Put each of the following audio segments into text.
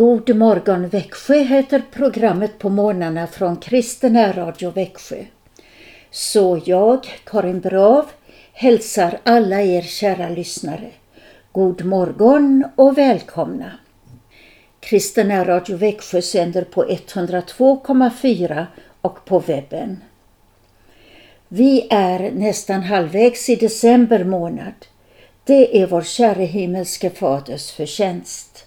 God morgon Växjö heter programmet på morgnarna från Kristen Radio Växjö. Så jag, Karin Brav, hälsar alla er kära lyssnare. God morgon och välkomna. Kristen Radio Växjö sänder på 102,4 och på webben. Vi är nästan halvvägs i december månad. Det är vår käre himmelske faders förtjänst.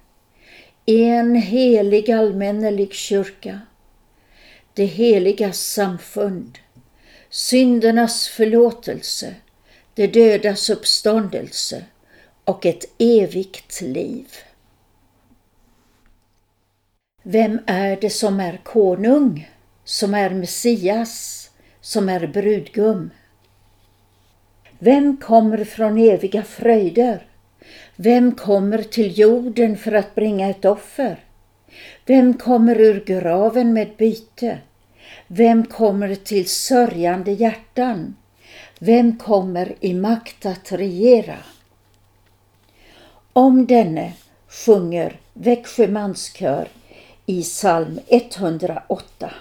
en helig allmännelig kyrka, det heliga samfund, syndernas förlåtelse, det dödas uppståndelse och ett evigt liv. Vem är det som är konung, som är Messias, som är brudgum? Vem kommer från eviga fröjder? Vem kommer till jorden för att bringa ett offer? Vem kommer ur graven med byte? Vem kommer till sörjande hjärtan? Vem kommer i makt att regera? Om denne sjunger Växjö manskör i psalm 108.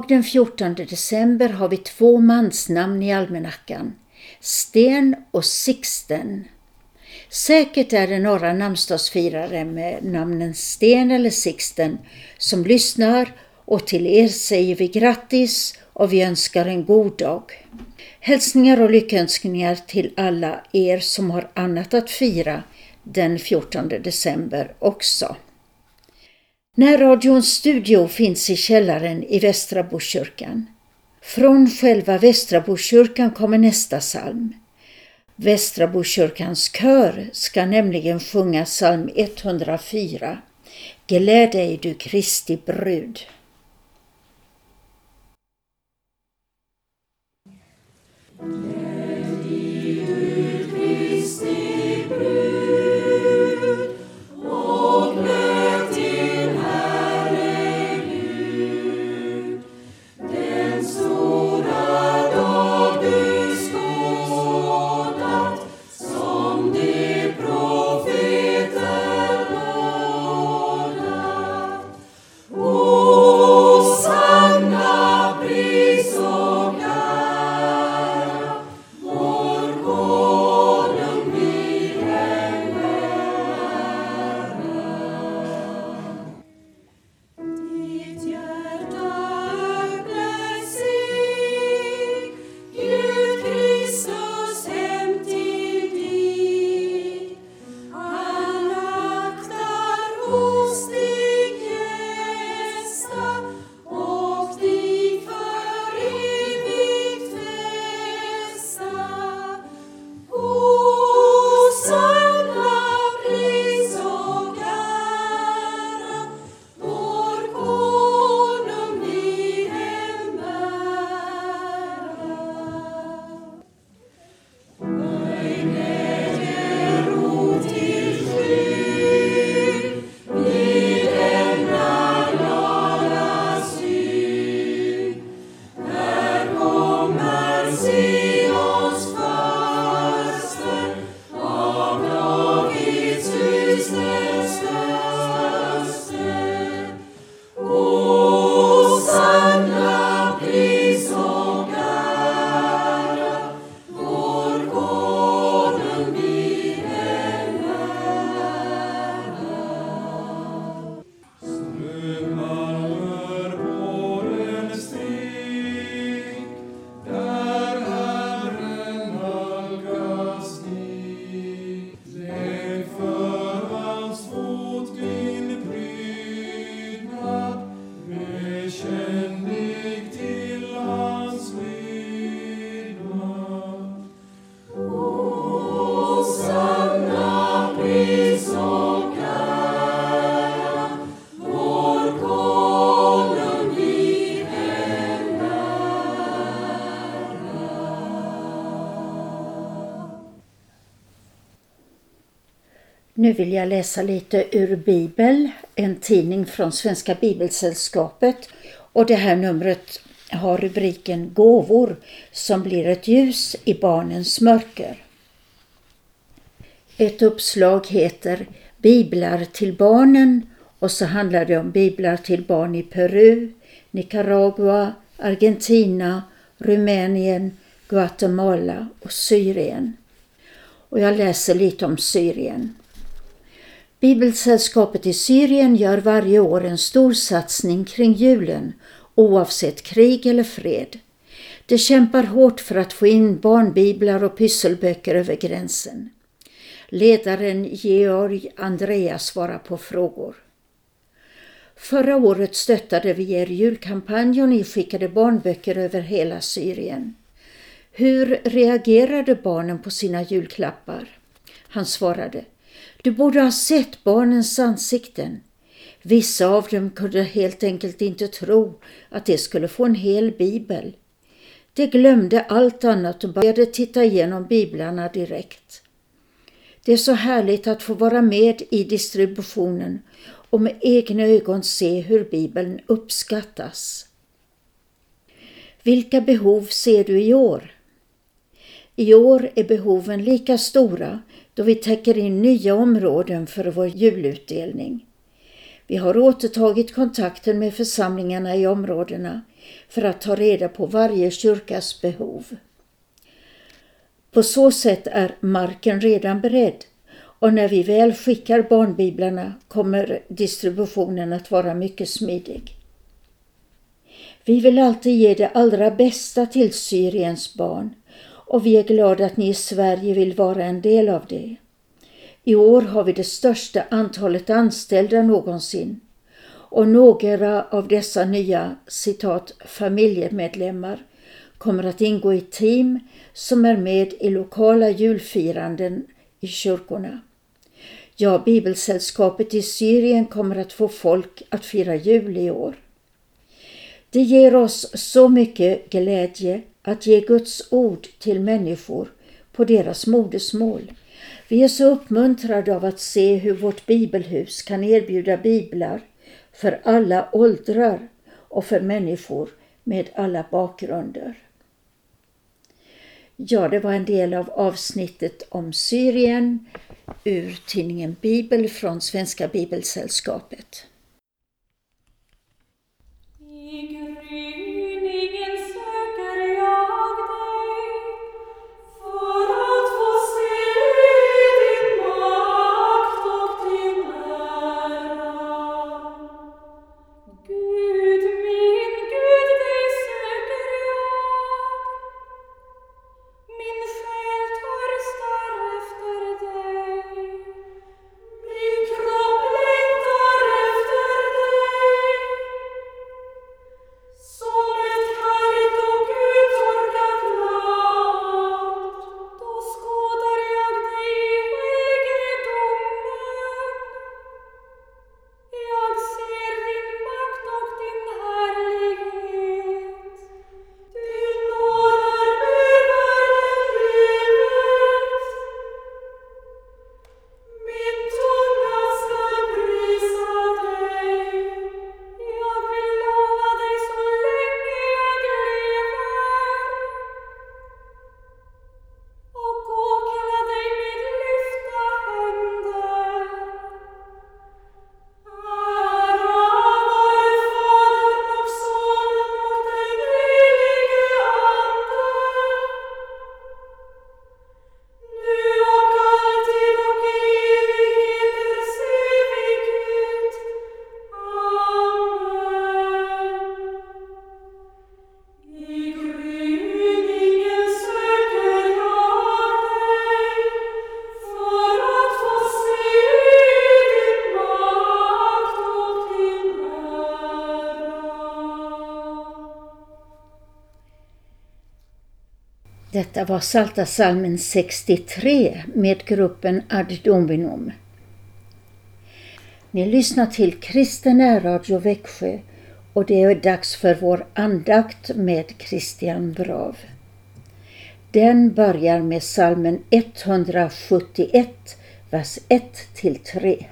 Idag den 14 december har vi två mansnamn i almanackan. Sten och Sixten. Säkert är det några namnsdagsfirare med namnen Sten eller Sixten som lyssnar och till er säger vi grattis och vi önskar en god dag. Hälsningar och lyckönskningar till alla er som har annat att fira den 14 december också. Närradions studio finns i källaren i Västra Boskyrkan. Från själva Västra Boskyrkan kommer nästa psalm. Västra Boskyrkans kör ska nämligen sjunga psalm 104. Gläd dig du Kristi brud. Nu vill jag läsa lite ur Bibel, en tidning från Svenska Bibelsällskapet och det här numret har rubriken Gåvor som blir ett ljus i barnens mörker. Ett uppslag heter Biblar till barnen och så handlar det om biblar till barn i Peru, Nicaragua, Argentina, Rumänien, Guatemala och Syrien. Och jag läser lite om Syrien. Bibelsällskapet i Syrien gör varje år en stor satsning kring julen oavsett krig eller fred. De kämpar hårt för att få in barnbiblar och pysselböcker över gränsen. Ledaren Georg Andreas svarar på frågor. Förra året stöttade vi er julkampanj och ni skickade barnböcker över hela Syrien. Hur reagerade barnen på sina julklappar? Han svarade du borde ha sett barnens ansikten. Vissa av dem kunde helt enkelt inte tro att de skulle få en hel bibel. De glömde allt annat och började titta igenom biblarna direkt. Det är så härligt att få vara med i distributionen och med egna ögon se hur bibeln uppskattas. Vilka behov ser du i år? I år är behoven lika stora då vi täcker in nya områden för vår julutdelning. Vi har återtagit kontakten med församlingarna i områdena för att ta reda på varje kyrkas behov. På så sätt är marken redan beredd och när vi väl skickar barnbiblarna kommer distributionen att vara mycket smidig. Vi vill alltid ge det allra bästa till Syriens barn och vi är glada att ni i Sverige vill vara en del av det. I år har vi det största antalet anställda någonsin och några av dessa nya citat familjemedlemmar kommer att ingå i team som är med i lokala julfiranden i kyrkorna. Ja, Bibelsällskapet i Syrien kommer att få folk att fira jul i år. Det ger oss så mycket glädje att ge Guds ord till människor på deras modersmål. Vi är så uppmuntrade av att se hur vårt bibelhus kan erbjuda biblar för alla åldrar och för människor med alla bakgrunder. Ja, det var en del av avsnittet om Syrien ur tidningen Bibel från Svenska Bibelsällskapet. Detta var Salta salmen 63 med gruppen Ad Dominum. Ni lyssnar till Kristen Radio Växjö och det är dags för vår andakt med Christian Brav. Den börjar med salmen 171, vers 1 till 3.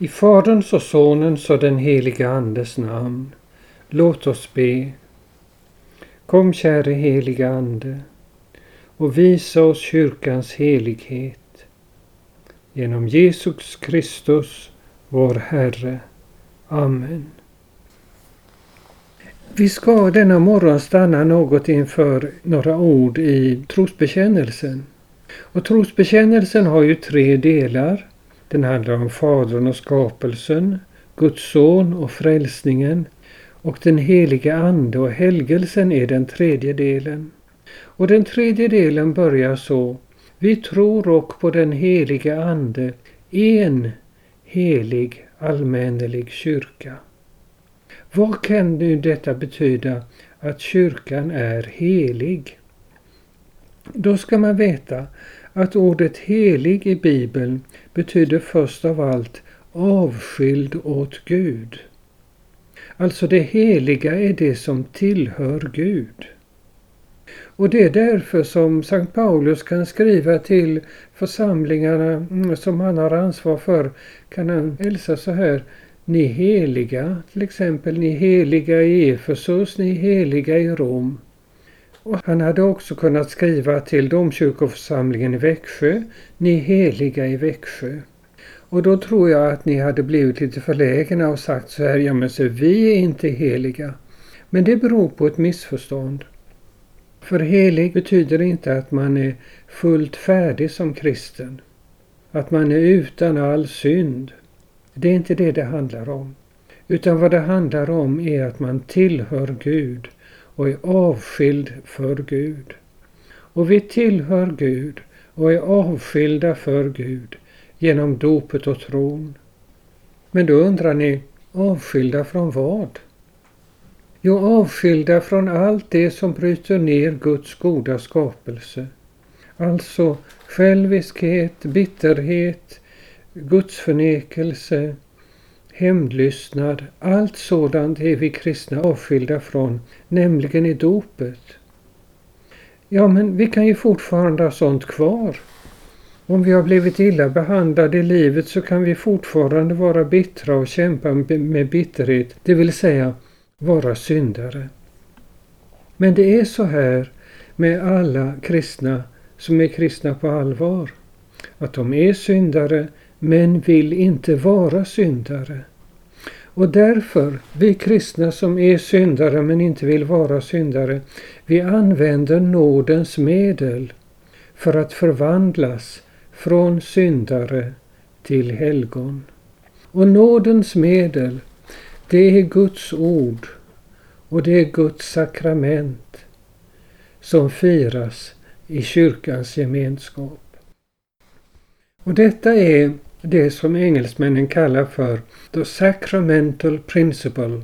I Faderns och Sonens och den helige Andes namn. Låt oss be. Kom käre helige Ande och visa oss kyrkans helighet. Genom Jesus Kristus, vår Herre. Amen. Vi ska denna morgon stanna något inför några ord i trosbekännelsen. Och trosbekännelsen har ju tre delar. Den handlar om Fadern och skapelsen, Guds son och frälsningen och den helige Ande och helgelsen är den tredje delen. Och den tredje delen börjar så. Vi tror och på den helige Ande, en helig allmännelig kyrka. Vad kan nu detta betyda att kyrkan är helig? Då ska man veta att ordet helig i Bibeln betyder först av allt avskild åt Gud. Alltså det heliga är det som tillhör Gud. Och det är därför som Sankt Paulus kan skriva till församlingarna mm, som han har ansvar för, kan han hälsa så här ni heliga, till exempel ni heliga i Efesus, ni heliga i Rom. Och han hade också kunnat skriva till domkyrkoförsamlingen i Växjö, ni heliga i Växjö. Och då tror jag att ni hade blivit lite förlägna och sagt så här, ja men så vi är inte heliga. Men det beror på ett missförstånd. För helig betyder inte att man är fullt färdig som kristen. Att man är utan all synd. Det är inte det det handlar om. Utan vad det handlar om är att man tillhör Gud och är avskild för Gud. Och vi tillhör Gud och är avskilda för Gud genom dopet och tron. Men då undrar ni, avskilda från vad? Jo, avskilda från allt det som bryter ner Guds goda skapelse. Alltså själviskhet, bitterhet, gudsförnekelse, hämndlystnad, allt sådant är vi kristna avskilda från, nämligen i dopet. Ja, men vi kan ju fortfarande ha sånt kvar. Om vi har blivit illa behandlade i livet så kan vi fortfarande vara bittra och kämpa med bitterhet, det vill säga vara syndare. Men det är så här med alla kristna som är kristna på allvar. Att de är syndare men vill inte vara syndare. Och därför, vi kristna som är syndare men inte vill vara syndare, vi använder nådens medel för att förvandlas från syndare till helgon. Och nådens medel, det är Guds ord och det är Guds sakrament som firas i kyrkans gemenskap. Och detta är det som engelsmännen kallar för the sacramental principle,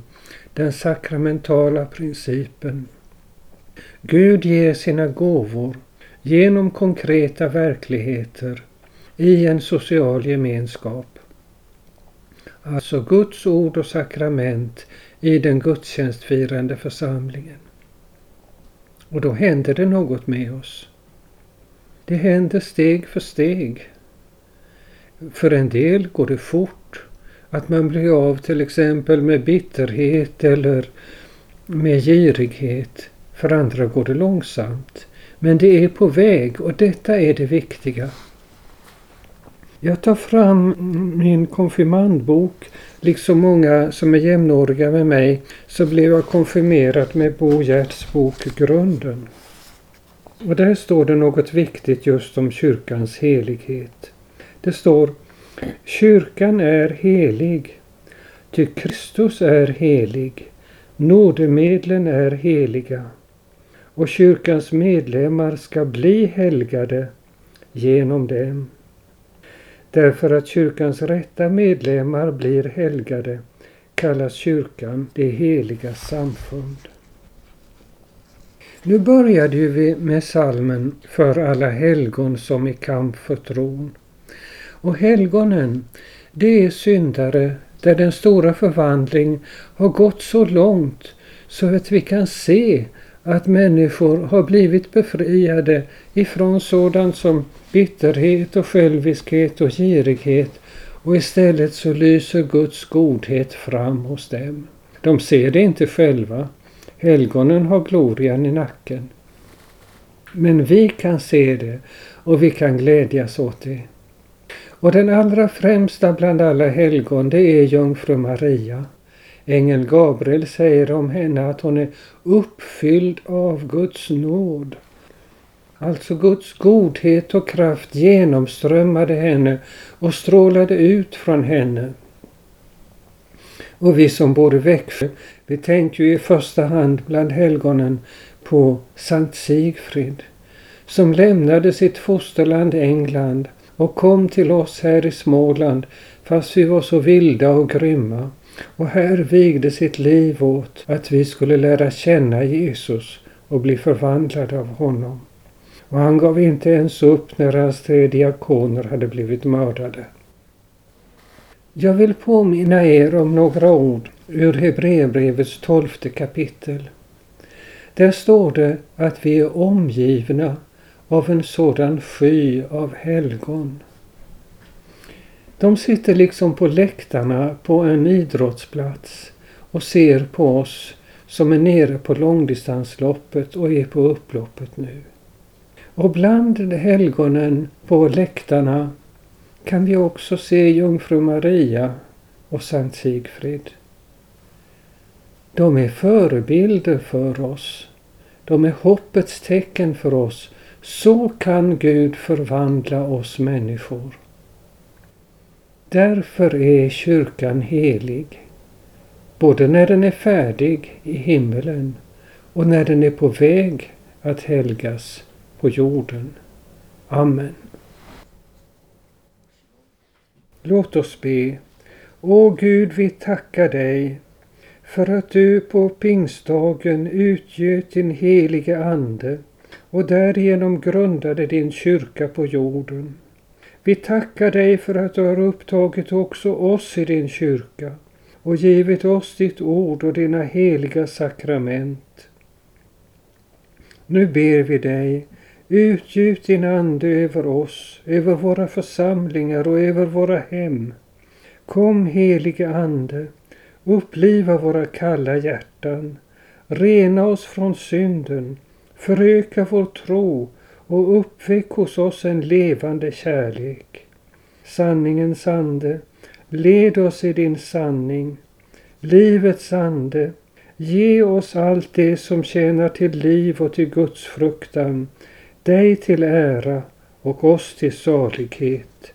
den sakramentala principen. Gud ger sina gåvor genom konkreta verkligheter i en social gemenskap. Alltså Guds ord och sakrament i den gudstjänstfirande församlingen. Och då händer det något med oss. Det händer steg för steg. För en del går det fort. Att man blir av till exempel med bitterhet eller med girighet. För andra går det långsamt. Men det är på väg och detta är det viktiga. Jag tar fram min konfirmandbok. Liksom många som är jämnåriga med mig så blev jag konfirmerad med Bo Gerts bok Grunden. Och där står det något viktigt just om kyrkans helighet. Det står Kyrkan är helig, ty Kristus är helig. Nådemedlen är heliga och kyrkans medlemmar ska bli helgade genom dem. Därför att kyrkans rätta medlemmar blir helgade kallas kyrkan det heliga samfund. Nu började vi med salmen För alla helgon som i kamp för tron. Och helgonen, det är syndare där den stora förvandling har gått så långt så att vi kan se att människor har blivit befriade ifrån sådant som bitterhet och själviskhet och girighet och istället så lyser Guds godhet fram hos dem. De ser det inte själva. Helgonen har glorian i nacken. Men vi kan se det och vi kan glädjas åt det. Och den allra främsta bland alla helgon det är jungfru Maria. Ängeln Gabriel säger om henne att hon är uppfylld av Guds nåd. Alltså Guds godhet och kraft genomströmmade henne och strålade ut från henne. Och vi som bor i Växjö, vi tänker ju i första hand bland helgonen på Sankt Sigfrid som lämnade sitt fosterland England och kom till oss här i Småland fast vi var så vilda och grymma och här vigde sitt liv åt att vi skulle lära känna Jesus och bli förvandlade av honom. Och han gav inte ens upp när hans tre diakoner hade blivit mördade. Jag vill påminna er om några ord ur Hebreerbrevets tolfte kapitel. Där står det att vi är omgivna av en sådan sky av helgon. De sitter liksom på läktarna på en idrottsplats och ser på oss som är nere på långdistansloppet och är på upploppet nu. Och bland helgonen på läktarna kan vi också se jungfru Maria och Sankt Sigfrid. De är förebilder för oss. De är hoppets tecken för oss. Så kan Gud förvandla oss människor. Därför är kyrkan helig, både när den är färdig i himmelen och när den är på väg att helgas på jorden. Amen. Låt oss be. O Gud, vi tackar dig för att du på pingstdagen utgöt din helige Ande och därigenom grundade din kyrka på jorden. Vi tackar dig för att du har upptagit också oss i din kyrka och givit oss ditt ord och dina heliga sakrament. Nu ber vi dig, utgjut din ande över oss, över våra församlingar och över våra hem. Kom helige Ande, uppliva våra kalla hjärtan, rena oss från synden, föröka vår tro och uppväck hos oss en levande kärlek. Sanningens ande, led oss i din sanning. Livets ande, ge oss allt det som tjänar till liv och till Guds fruktan, dig till ära och oss till salighet.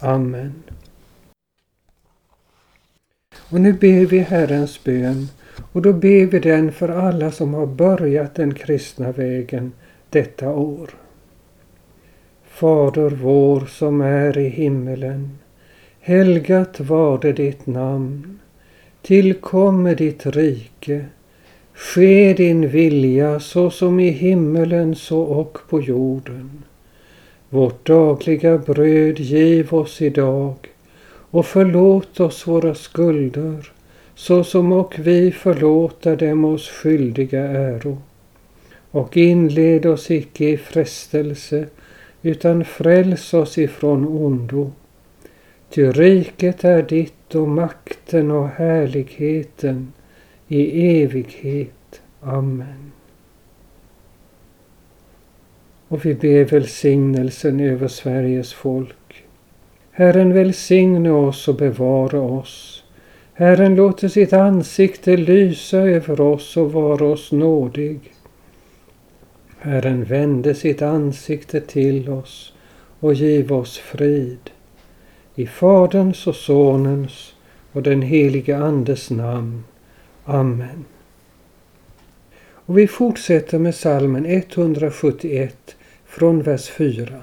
Amen. Och nu ber vi Herrens bön och då ber vi den för alla som har börjat den kristna vägen detta år. Fader vår som är i himmelen. Helgat varde ditt namn. Tillkomme ditt rike. Ske din vilja så som i himmelen så och på jorden. Vårt dagliga bröd giv oss idag och förlåt oss våra skulder så som och vi förlåta dem oss skyldiga äro. Och inled oss icke i frestelse utan fräls oss ifrån ondo. Ty riket är ditt och makten och härligheten i evighet. Amen. Och vi ber välsignelsen över Sveriges folk. Herren välsigne oss och bevara oss. Herren låter sitt ansikte lysa över oss och vara oss nådig. Herren vände sitt ansikte till oss och giv oss frid. I Faderns och Sonens och den helige Andes namn. Amen. Och vi fortsätter med salmen 171 från vers 4.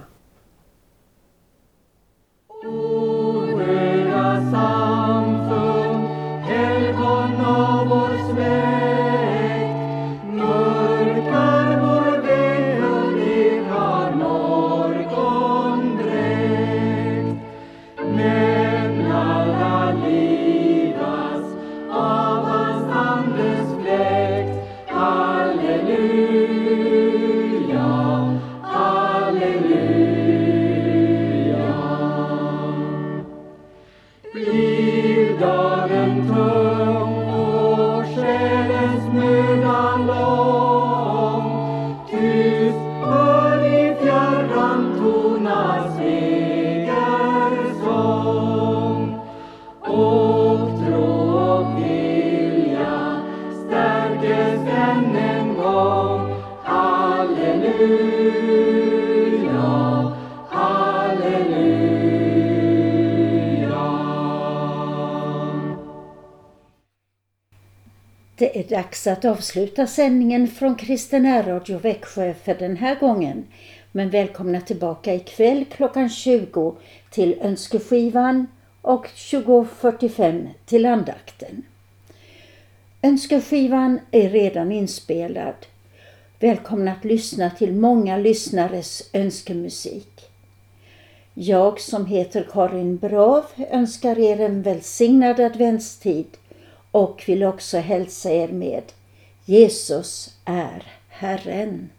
Det är dags att avsluta sändningen från Kristen Radio Växjö för den här gången. Men välkomna tillbaka ikväll klockan 20 till Önskeskivan och 20.45 till andakten. Önskeskivan är redan inspelad. Välkomna att lyssna till många lyssnares önskemusik. Jag som heter Karin Brav önskar er en välsignad adventstid och vill också hälsa er med Jesus är Herren.